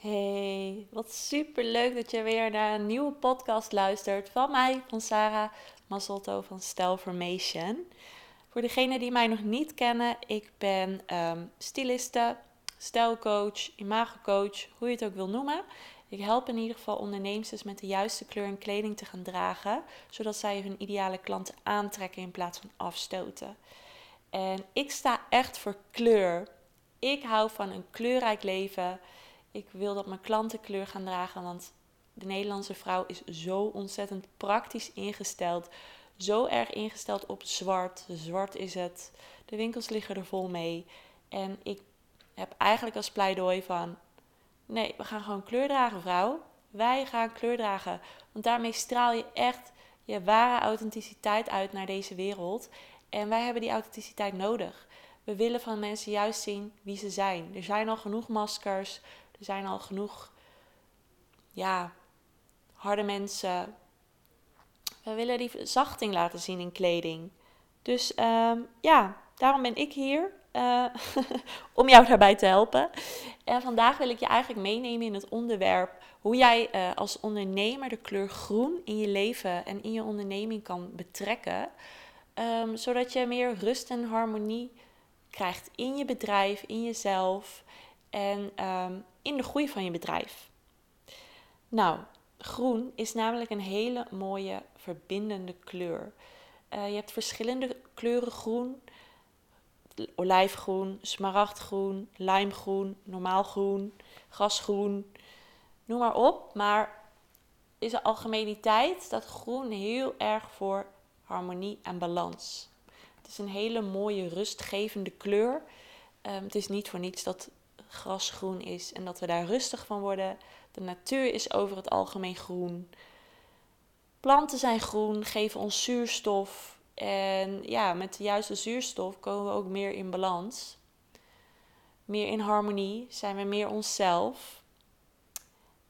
Hey, wat super leuk dat je weer naar een nieuwe podcast luistert van mij, van Sarah Mazzotto van Formation. Voor degenen die mij nog niet kennen, ik ben um, styliste, stijlcoach, imagocoach, hoe je het ook wil noemen. Ik help in ieder geval ondernemers met de juiste kleur en kleding te gaan dragen, zodat zij hun ideale klanten aantrekken in plaats van afstoten. En ik sta echt voor kleur. Ik hou van een kleurrijk leven. Ik wil dat mijn klanten kleur gaan dragen, want de Nederlandse vrouw is zo ontzettend praktisch ingesteld. Zo erg ingesteld op zwart. Zwart is het. De winkels liggen er vol mee. En ik heb eigenlijk als pleidooi van: nee, we gaan gewoon kleur dragen, vrouw. Wij gaan kleur dragen. Want daarmee straal je echt je ware authenticiteit uit naar deze wereld. En wij hebben die authenticiteit nodig. We willen van mensen juist zien wie ze zijn. Er zijn al genoeg maskers. Er zijn al genoeg ja, harde mensen. We willen die zachting laten zien in kleding. Dus um, ja, daarom ben ik hier. Uh, om jou daarbij te helpen. En vandaag wil ik je eigenlijk meenemen in het onderwerp hoe jij uh, als ondernemer de kleur groen in je leven en in je onderneming kan betrekken. Um, zodat je meer rust en harmonie krijgt in je bedrijf, in jezelf en um, in de groei van je bedrijf. Nou, groen is namelijk een hele mooie verbindende kleur. Uh, je hebt verschillende kleuren groen. Olijfgroen, smaragdgroen, lijmgroen, normaal groen, grasgroen. Noem maar op. Maar is de algemeniteit dat groen heel erg voor harmonie en balans. Het is een hele mooie rustgevende kleur. Um, het is niet voor niets dat gras groen is en dat we daar rustig van worden. De natuur is over het algemeen groen. Planten zijn groen, geven ons zuurstof. En ja, met de juiste zuurstof komen we ook meer in balans. Meer in harmonie, zijn we meer onszelf.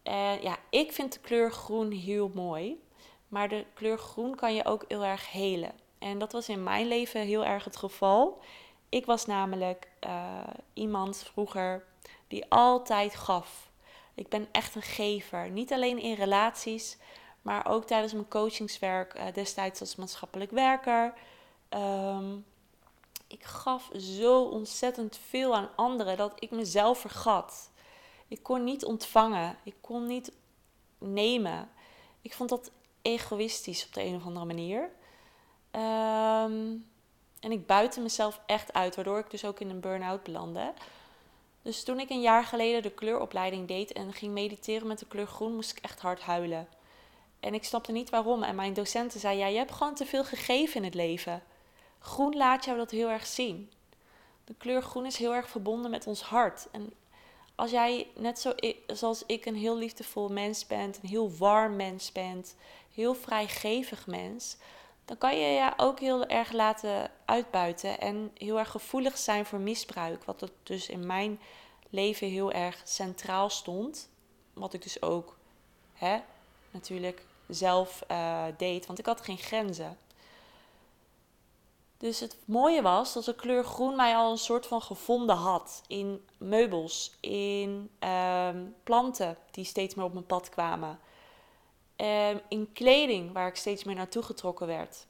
En ja, ik vind de kleur groen heel mooi. Maar de kleur groen kan je ook heel erg helen. En dat was in mijn leven heel erg het geval. Ik was namelijk uh, iemand vroeger die altijd gaf. Ik ben echt een gever. Niet alleen in relaties, maar ook tijdens mijn coachingswerk, uh, destijds als maatschappelijk werker. Um, ik gaf zo ontzettend veel aan anderen dat ik mezelf vergat. Ik kon niet ontvangen. Ik kon niet nemen. Ik vond dat egoïstisch op de een of andere manier. Um, en ik buiten mezelf echt uit, waardoor ik dus ook in een burn-out belandde. Dus toen ik een jaar geleden de kleuropleiding deed en ging mediteren met de kleur groen, moest ik echt hard huilen. En ik snapte niet waarom. En mijn docenten zei: Ja, je hebt gewoon te veel gegeven in het leven. Groen laat jou dat heel erg zien. De kleur groen is heel erg verbonden met ons hart. En als jij net zo, zoals ik een heel liefdevol mens bent, een heel warm mens bent, heel vrijgevig mens, dan kan je je ook heel erg laten uitbuiten en heel erg gevoelig zijn voor misbruik. Wat er dus in mijn leven heel erg centraal stond. Wat ik dus ook hè, natuurlijk zelf uh, deed, want ik had geen grenzen. Dus het mooie was dat de kleur groen mij al een soort van gevonden had in meubels, in uh, planten die steeds meer op mijn pad kwamen. Um, in kleding waar ik steeds meer naartoe getrokken werd.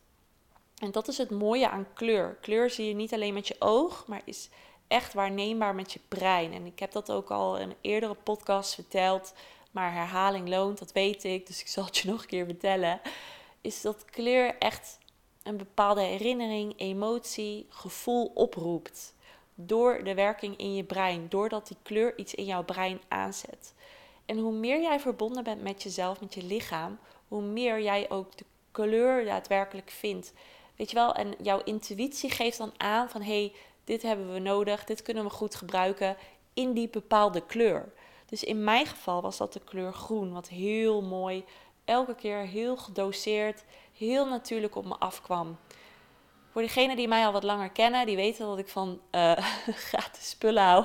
En dat is het mooie aan kleur. Kleur zie je niet alleen met je oog, maar is echt waarneembaar met je brein. En ik heb dat ook al in een eerdere podcast verteld, maar herhaling loont, dat weet ik, dus ik zal het je nog een keer vertellen. Is dat kleur echt een bepaalde herinnering, emotie, gevoel oproept. Door de werking in je brein, doordat die kleur iets in jouw brein aanzet. En hoe meer jij verbonden bent met jezelf, met je lichaam, hoe meer jij ook de kleur daadwerkelijk vindt. Weet je wel, en jouw intuïtie geeft dan aan van hé, hey, dit hebben we nodig, dit kunnen we goed gebruiken in die bepaalde kleur. Dus in mijn geval was dat de kleur groen, wat heel mooi, elke keer heel gedoseerd, heel natuurlijk op me afkwam. Voor diegenen die mij al wat langer kennen, die weten dat ik van uh, gratis spullen hou.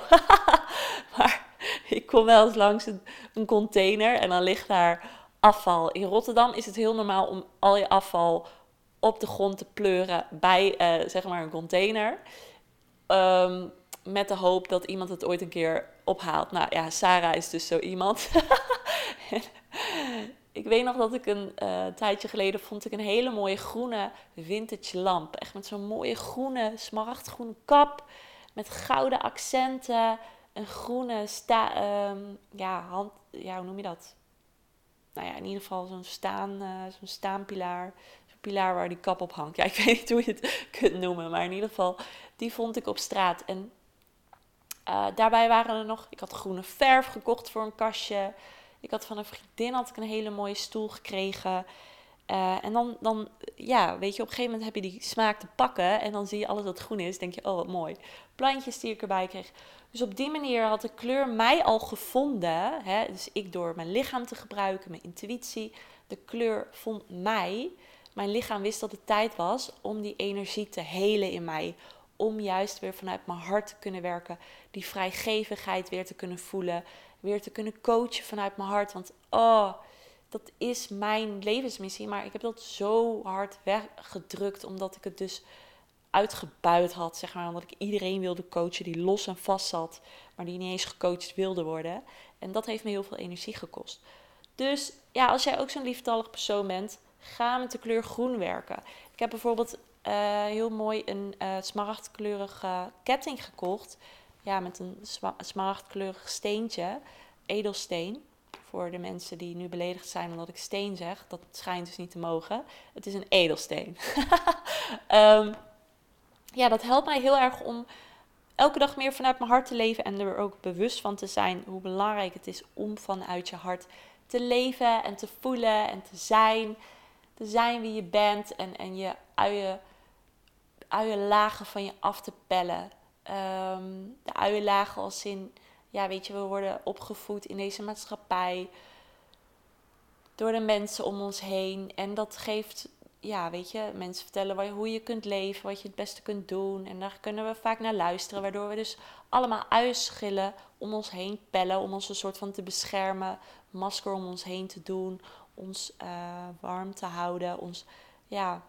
maar ik kom wel eens langs een, container en dan ligt daar afval. In Rotterdam is het heel normaal om al je afval op de grond te pleuren bij uh, zeg maar een container. Um, met de hoop dat iemand het ooit een keer ophaalt. Nou ja, Sarah is dus zo iemand. ik weet nog dat ik een uh, tijdje geleden vond ik een hele mooie groene vintage lamp. Echt met zo'n mooie groene, smaragdgroene kap. Met gouden accenten. Een groene sta, ehm, ja, hand, ja, hoe noem je dat? Nou ja, in ieder geval zo'n staan, uh, zo'n staanpilaar. Zo'n pilaar waar die kap op hangt. Ja, ik weet niet hoe je het kunt noemen. Maar in ieder geval, die vond ik op straat. En uh, daarbij waren er nog, ik had groene verf gekocht voor een kastje. Ik had van een vriendin had ik een hele mooie stoel gekregen. Uh, en dan, dan, ja, weet je, op een gegeven moment heb je die smaak te pakken. En dan zie je alles wat groen is. Denk je, oh wat mooi. Plantjes die ik erbij kreeg. Dus op die manier had de kleur mij al gevonden. Hè? Dus ik door mijn lichaam te gebruiken, mijn intuïtie. De kleur vond mij. Mijn lichaam wist dat het tijd was om die energie te helen in mij om juist weer vanuit mijn hart te kunnen werken. Die vrijgevigheid weer te kunnen voelen. Weer te kunnen coachen vanuit mijn hart. Want oh, dat is mijn levensmissie. Maar ik heb dat zo hard weggedrukt. Omdat ik het dus uitgebuit had. Zeg maar, omdat ik iedereen wilde coachen die los en vast zat. Maar die niet eens gecoacht wilde worden. En dat heeft me heel veel energie gekost. Dus ja, als jij ook zo'n lieftallig persoon bent, ga met de kleur groen werken. Ik heb bijvoorbeeld uh, heel mooi een uh, smaragdkleurige ketting gekocht. Ja, met een smaragdkleurig steentje, edelsteen. Voor de mensen die nu beledigd zijn omdat ik steen zeg. Dat schijnt dus niet te mogen. Het is een edelsteen. um, ja, dat helpt mij heel erg om elke dag meer vanuit mijn hart te leven. En er ook bewust van te zijn hoe belangrijk het is om vanuit je hart te leven en te voelen en te zijn. Te zijn wie je bent en, en je uien uienlagen van je af te pellen. Um, de uienlagen als in, ja, weet je, we worden opgevoed in deze maatschappij door de mensen om ons heen. En dat geeft, ja, weet je, mensen vertellen hoe je kunt leven, wat je het beste kunt doen. En daar kunnen we vaak naar luisteren, waardoor we dus allemaal uienschillen om ons heen pellen, om ons een soort van te beschermen, masker om ons heen te doen, ons uh, warm te houden, ons, ja,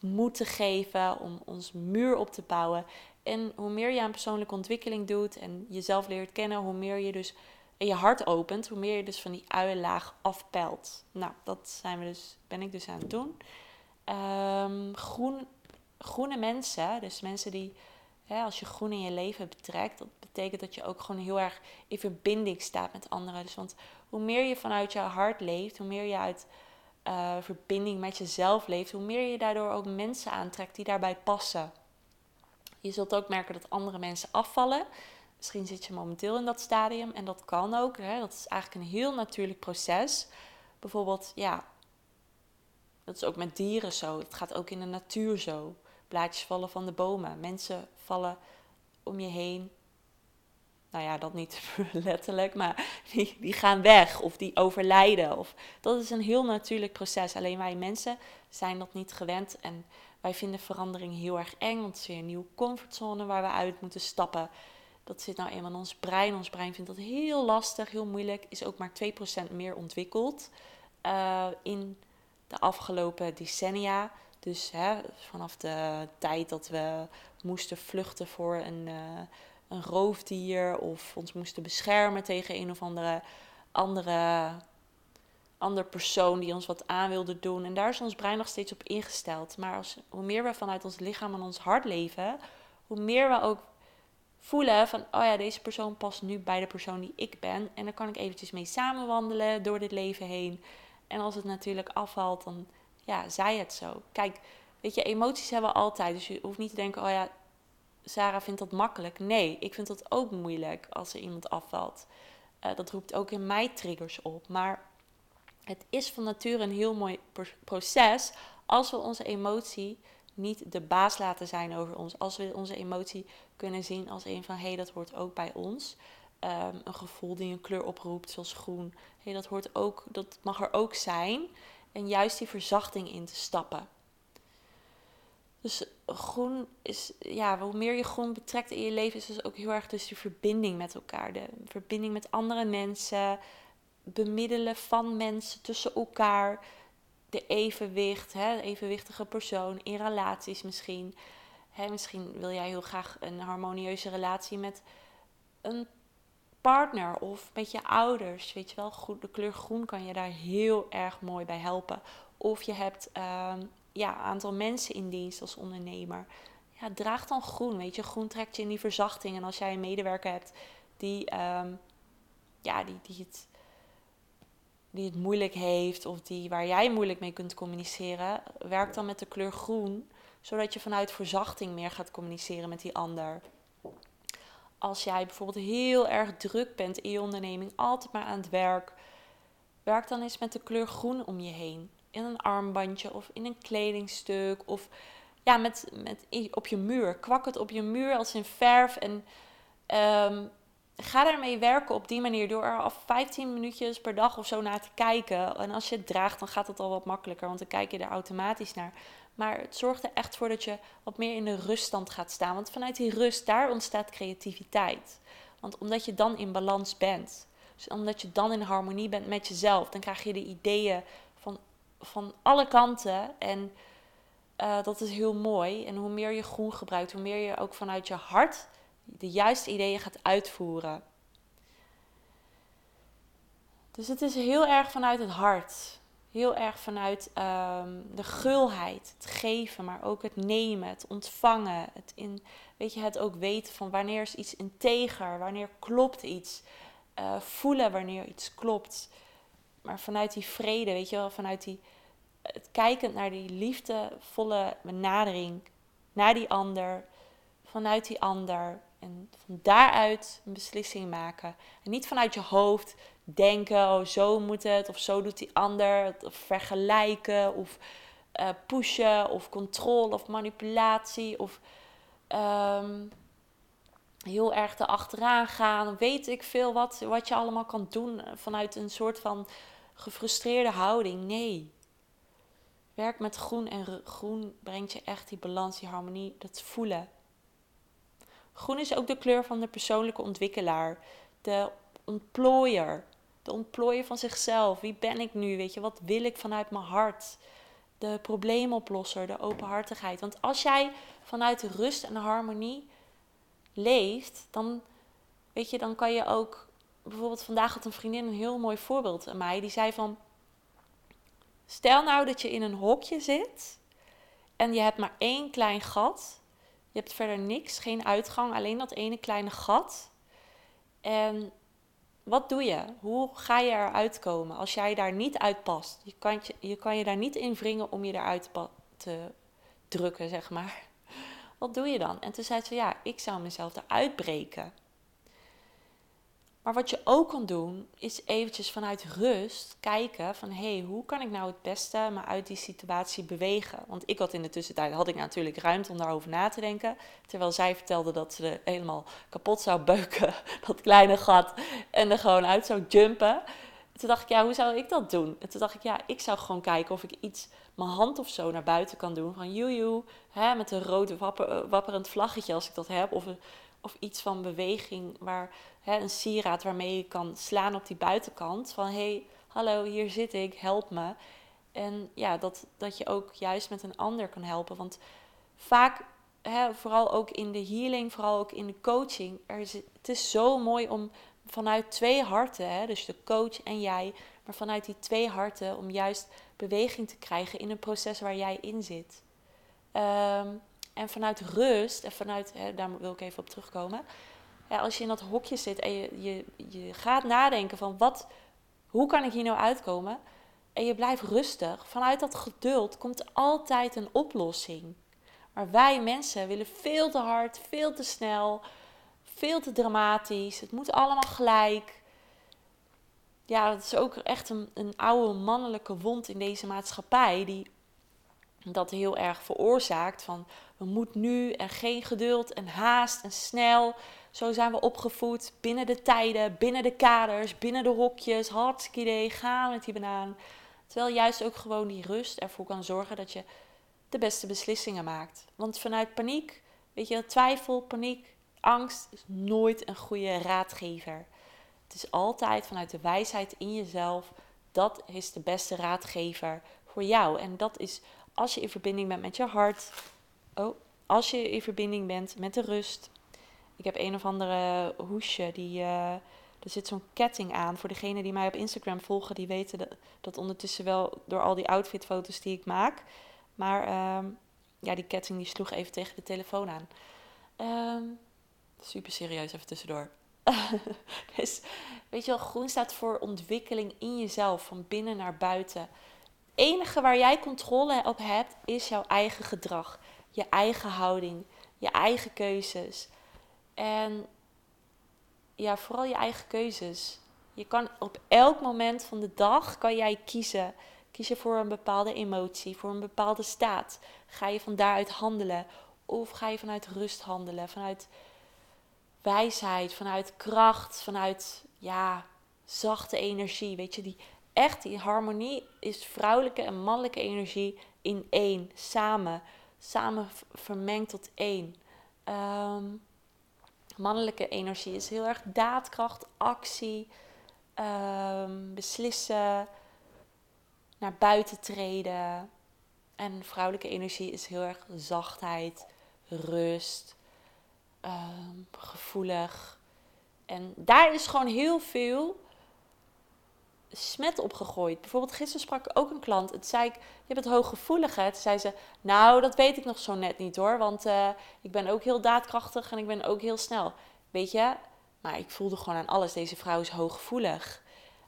moeten geven, om ons muur op te bouwen. En hoe meer je aan persoonlijke ontwikkeling doet en jezelf leert kennen, hoe meer je dus je hart opent, hoe meer je dus van die uienlaag afpelt. Nou, dat zijn we dus, ben ik dus aan het doen. Um, groen, groene mensen, dus mensen die, hè, als je groen in je leven betrekt, dat betekent dat je ook gewoon heel erg in verbinding staat met anderen. Dus want hoe meer je vanuit jouw hart leeft, hoe meer je uit uh, verbinding met jezelf leeft, hoe meer je daardoor ook mensen aantrekt die daarbij passen. Je zult ook merken dat andere mensen afvallen. Misschien zit je momenteel in dat stadium en dat kan ook. Hè? Dat is eigenlijk een heel natuurlijk proces. Bijvoorbeeld, ja, dat is ook met dieren zo. Het gaat ook in de natuur zo. Blaadjes vallen van de bomen. Mensen vallen om je heen nou ja, dat niet letterlijk, maar die, die gaan weg of die overlijden. Of, dat is een heel natuurlijk proces. Alleen wij mensen zijn dat niet gewend en wij vinden verandering heel erg eng, want het is een nieuwe comfortzone waar we uit moeten stappen. Dat zit nou eenmaal in ons brein. Ons brein vindt dat heel lastig, heel moeilijk. Is ook maar 2% meer ontwikkeld uh, in de afgelopen decennia. Dus hè, vanaf de tijd dat we moesten vluchten voor een, uh, een roofdier of ons moesten beschermen tegen een of andere andere, andere persoon die ons wat aan wilde doen. En daar is ons brein nog steeds op ingesteld. Maar als, hoe meer we vanuit ons lichaam en ons hart leven, hoe meer we ook voelen van, oh ja, deze persoon past nu bij de persoon die ik ben. En dan kan ik eventjes mee samenwandelen door dit leven heen. En als het natuurlijk afvalt, dan ja, zij het zo. Kijk, weet je, emoties hebben we altijd. Dus je hoeft niet te denken, oh ja, Sarah vindt dat makkelijk. Nee, ik vind dat ook moeilijk als er iemand afvalt. Uh, dat roept ook in mij triggers op. Maar het is van nature een heel mooi proces als we onze emotie niet de baas laten zijn over ons. Als we onze emotie kunnen zien als een van hé, hey, dat hoort ook bij ons. Um, een gevoel die een kleur oproept, zoals groen. Hey, dat, hoort ook, dat mag er ook zijn. En juist die verzachting in te stappen. Dus groen is, ja, hoe meer je groen betrekt in je leven, is dus ook heel erg dus die verbinding met elkaar. De verbinding met andere mensen, bemiddelen van mensen tussen elkaar, de evenwicht, hè, evenwichtige persoon in relaties misschien. Hè, misschien wil jij heel graag een harmonieuze relatie met een partner of met je ouders. Weet je wel, de kleur groen kan je daar heel erg mooi bij helpen. Of je hebt ehm, ja, een aantal mensen in dienst als ondernemer. Ja, draag dan groen. Weet je, groen trekt je in die verzachting. En als jij een medewerker hebt die, ehm, ja, die, die, het, die het moeilijk heeft of die, waar jij moeilijk mee kunt communiceren, werk dan met de kleur groen. Zodat je vanuit verzachting meer gaat communiceren met die ander als jij bijvoorbeeld heel erg druk bent in je onderneming, altijd maar aan het werk, werk dan eens met de kleur groen om je heen. In een armbandje of in een kledingstuk of ja, met, met, op je muur. Kwak het op je muur als in verf en um, ga daarmee werken op die manier door er af 15 minuutjes per dag of zo naar te kijken. En als je het draagt, dan gaat het al wat makkelijker, want dan kijk je er automatisch naar. Maar het zorgt er echt voor dat je wat meer in de ruststand gaat staan. Want vanuit die rust, daar ontstaat creativiteit. Want omdat je dan in balans bent. Dus omdat je dan in harmonie bent met jezelf. Dan krijg je de ideeën van, van alle kanten. En uh, dat is heel mooi. En hoe meer je groen gebruikt, hoe meer je ook vanuit je hart de juiste ideeën gaat uitvoeren. Dus het is heel erg vanuit het hart heel erg vanuit um, de gulheid, het geven, maar ook het nemen, het ontvangen. Het, in, weet je, het ook weten van wanneer is iets integer, wanneer klopt iets. Uh, voelen wanneer iets klopt. Maar vanuit die vrede, weet je wel, vanuit die, het kijkend naar die liefdevolle benadering naar die ander, vanuit die ander. En van daaruit een beslissing maken. En niet vanuit je hoofd denken, oh zo moet het, of zo doet die ander, of vergelijken, of uh, pushen, of controle, of manipulatie, of um, heel erg erachteraan gaan. Weet ik veel wat, wat je allemaal kan doen vanuit een soort van gefrustreerde houding. Nee. Werk met groen en groen brengt je echt die balans, die harmonie, dat voelen. Groen is ook de kleur van de persoonlijke ontwikkelaar, de ontplooier, de ontplooien van zichzelf. Wie ben ik nu? Weet je, wat wil ik vanuit mijn hart? De probleemoplosser, de openhartigheid. Want als jij vanuit rust en harmonie leeft, dan, weet je, dan kan je ook. Bijvoorbeeld vandaag had een vriendin een heel mooi voorbeeld aan mij. Die zei van, stel nou dat je in een hokje zit en je hebt maar één klein gat. Je hebt verder niks, geen uitgang, alleen dat ene kleine gat. En wat doe je? Hoe ga je eruit komen als jij daar niet uitpast? Je kan je, je kan je daar niet in wringen om je eruit te drukken, zeg maar. Wat doe je dan? En toen zei ze, ja, ik zou mezelf eruit breken. Maar wat je ook kan doen, is eventjes vanuit rust kijken van hé, hey, hoe kan ik nou het beste me uit die situatie bewegen? Want ik had in de tussentijd, had ik natuurlijk ruimte om daarover na te denken. Terwijl zij vertelde dat ze helemaal kapot zou beuken, dat kleine gat, en er gewoon uit zou jumpen. Toen dacht ik, ja, hoe zou ik dat doen? En toen dacht ik, ja, ik zou gewoon kijken of ik iets, mijn hand of zo naar buiten kan doen. Van joejoe, hè, met een rode wapper, wapperend vlaggetje als ik dat heb. Of of iets van beweging, waar, hè, een sieraad waarmee je kan slaan op die buitenkant. Van hé, hey, hallo, hier zit ik, help me. En ja, dat, dat je ook juist met een ander kan helpen. Want vaak, hè, vooral ook in de healing, vooral ook in de coaching, er is, het is zo mooi om vanuit twee harten, hè, dus de coach en jij, maar vanuit die twee harten, om juist beweging te krijgen in een proces waar jij in zit. Um, en vanuit rust, en vanuit, hè, daar wil ik even op terugkomen. Ja, als je in dat hokje zit en je, je, je gaat nadenken van wat, hoe kan ik hier nou uitkomen? En je blijft rustig. Vanuit dat geduld komt altijd een oplossing. Maar wij mensen willen veel te hard, veel te snel, veel te dramatisch. Het moet allemaal gelijk. Ja, dat is ook echt een, een oude mannelijke wond in deze maatschappij. Die dat heel erg veroorzaakt. Van we moeten nu en geen geduld en haast en snel. Zo zijn we opgevoed binnen de tijden, binnen de kaders, binnen de hokjes. Hartstikke idee, gaan met die banaan. Terwijl juist ook gewoon die rust ervoor kan zorgen dat je de beste beslissingen maakt. Want vanuit paniek, weet je, twijfel, paniek, angst is nooit een goede raadgever. Het is altijd vanuit de wijsheid in jezelf. Dat is de beste raadgever voor jou. En dat is als je in verbinding bent met je hart. Oh, als je in verbinding bent met de rust. Ik heb een of andere hoesje, die, uh, er zit zo'n ketting aan. Voor degenen die mij op Instagram volgen, die weten dat, dat ondertussen wel door al die outfitfoto's die ik maak. Maar ehm, ja, die ketting die sloeg even tegen de telefoon aan. Um, super serieus, even tussendoor. dus weet je wel, groen staat voor ontwikkeling in jezelf, van binnen naar buiten. Het enige waar jij controle op hebt, is jouw eigen gedrag, je eigen houding, je eigen keuzes. En ja, vooral je eigen keuzes. Je kan op elk moment van de dag kan jij kiezen. Kies voor een bepaalde emotie, voor een bepaalde staat. Ga je van daaruit handelen? Of ga je vanuit rust handelen? Vanuit wijsheid, vanuit kracht, vanuit ja, zachte energie. Weet je, die echt die harmonie is vrouwelijke en mannelijke energie in één, samen, samen vermengd tot één. Ehm, mannelijke energie is heel erg daadkracht, actie, um, beslissen, naar buiten treden. En vrouwelijke energie is heel erg zachtheid, rust, Ehm, gevoelig. En daar is gewoon heel veel smet op gegooid. Bijvoorbeeld gisteren sprak ik ook een klant. Het zei ik, je bent hooggevoelig. Hè? Toen zei ze, nou dat weet ik nog zo net niet hoor. Want uh, ik ben ook heel daadkrachtig en ik ben ook heel snel. Weet je, maar ik voelde gewoon aan alles. Deze vrouw is hooggevoelig.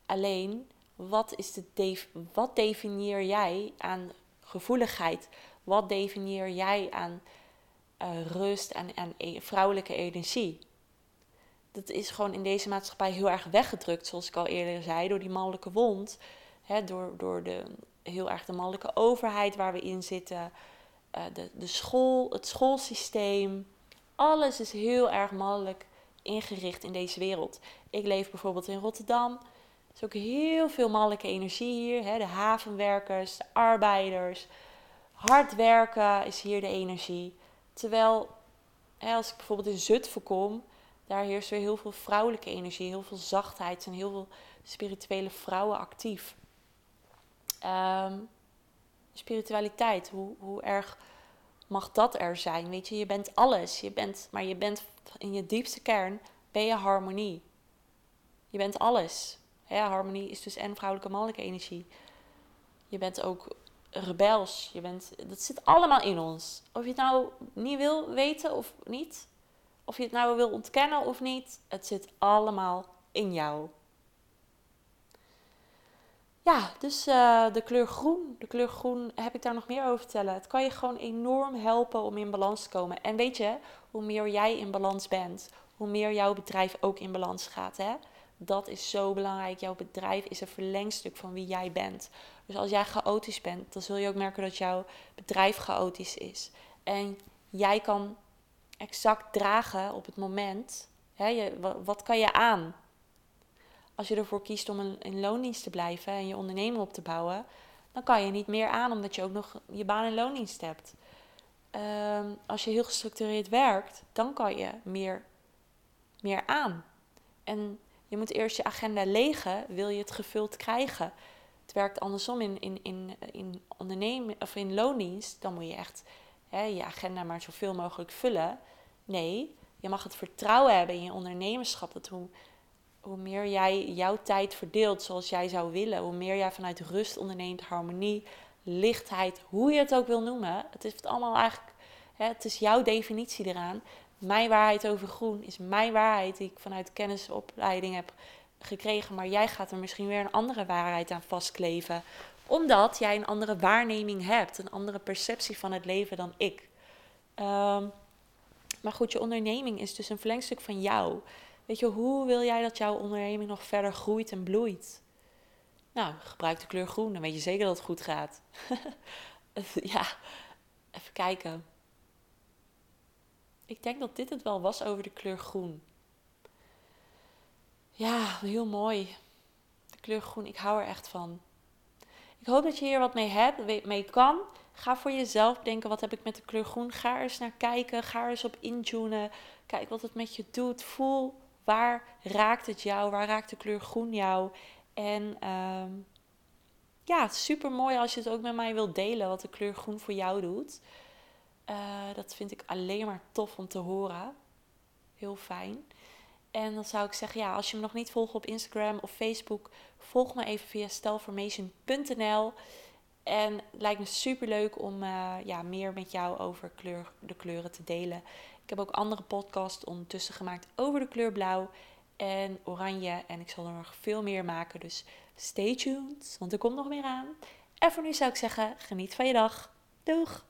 Alleen, wat, is de wat definieer jij aan gevoeligheid? Wat definieer jij aan uh, rust en, en e-, vrouwelijke energie. Dat is gewoon in deze maatschappij heel erg weggedrukt, zoals ik al eerder zei, door die mannelijke wond. Hè, door, door de, heel erg de mannelijke overheid waar we in zitten. Uh, de, de school, het schoolsysteem. Alles is heel erg mannelijk ingericht in deze wereld. Ik leef bijvoorbeeld in Rotterdam. Er is ook heel veel mannelijke energie hier. Hè? De havenwerkers, de arbeiders. Hard werken is hier de energie. Terwijl hè, als ik bijvoorbeeld in Zutphen kom, daar heerst weer heel veel vrouwelijke energie, heel veel zachtheid en heel veel spirituele vrouwen actief. Ehm, spiritualiteit, hoe, hoe erg mag dat er zijn? Weet je, je bent alles, je bent, maar je bent in je diepste kern, ben je harmonie. Je bent alles. harmonie is dus en vrouwelijke en mannelijke energie. Je bent ook rebels. Je bent, dat zit allemaal in ons. Of je het nou niet wil weten of niet. Of je het nou wil ontkennen of niet. Het zit allemaal in jou. Ja, dus uh, de kleur groen. De kleur groen heb ik daar nog meer over te vertellen. Het kan je gewoon enorm helpen om in balans te komen. En weet je, hoe meer jij in balans bent, hoe meer jouw bedrijf ook in balans gaat. Hè? Dat is zo belangrijk. Jouw bedrijf is een verlengstuk van wie jij bent. Dus als jij chaotisch bent, dan zul je ook merken dat jouw bedrijf chaotisch is. En jij kan exact dragen op het moment. Hè, je, wat, kan je aan? Als je ervoor kiest om in loondienst te blijven en je onderneming op te bouwen, dan kan je niet meer aan omdat je ook nog je baan in loondienst hebt. Ehm, als je heel gestructureerd werkt, dan kan je meer, meer aan. En je moet eerst je agenda legen, wil je het gevuld krijgen. Het werkt andersom in, in, in, in ondernemen of in loondienst. Dan moet je echt hè, je agenda maar zoveel mogelijk vullen. Nee, je mag het vertrouwen hebben in je ondernemerschap. Dat hoe, hoe meer jij jouw tijd verdeelt zoals jij zou willen, hoe meer jij vanuit rust onderneemt, harmonie, lichtheid, hoe je het ook wil noemen. Het is allemaal eigenlijk, hè, het is jouw definitie eraan. Mijn waarheid over groen is mijn waarheid die ik vanuit kennisopleiding heb gekregen, maar jij gaat er misschien weer een andere waarheid aan vastkleven. Omdat jij een andere waarneming hebt, een andere perceptie van het leven dan ik. Ehm, maar goed, je onderneming is dus een verlengstuk van jou. Weet je, hoe wil jij dat jouw onderneming nog verder groeit en bloeit? Nou, gebruik de kleur groen, dan weet je zeker dat het goed gaat. ja, even kijken. Ik denk dat dit het wel was over de kleur groen. Ja, heel mooi. De kleur groen, ik hou er echt van. Ik hoop dat je hier wat mee hebt, mee kan. Ga voor jezelf denken, wat heb ik met de kleur groen? Ga er eens naar kijken, ga er eens op intunen. Kijk wat het met je doet. Voel waar raakt het jou, waar raakt de kleur groen jou. En ehm, ja, super mooi als je het ook met mij wilt delen, wat de kleur groen voor jou doet. Eh, dat vind ik alleen maar tof om te horen. Heel fijn. En dan zou ik zeggen, ja, als je me nog niet volgt op Instagram of Facebook, volg me even via stelformation.nl. En het lijkt me super leuk om uh, ja, meer met jou over de kleuren te delen. Ik heb ook andere podcasts ondertussen gemaakt over de kleur blauw en oranje. En ik zal er nog veel meer maken. Dus stay tuned, want er komt nog meer aan. En voor nu zou ik zeggen, geniet van je dag. Doeg!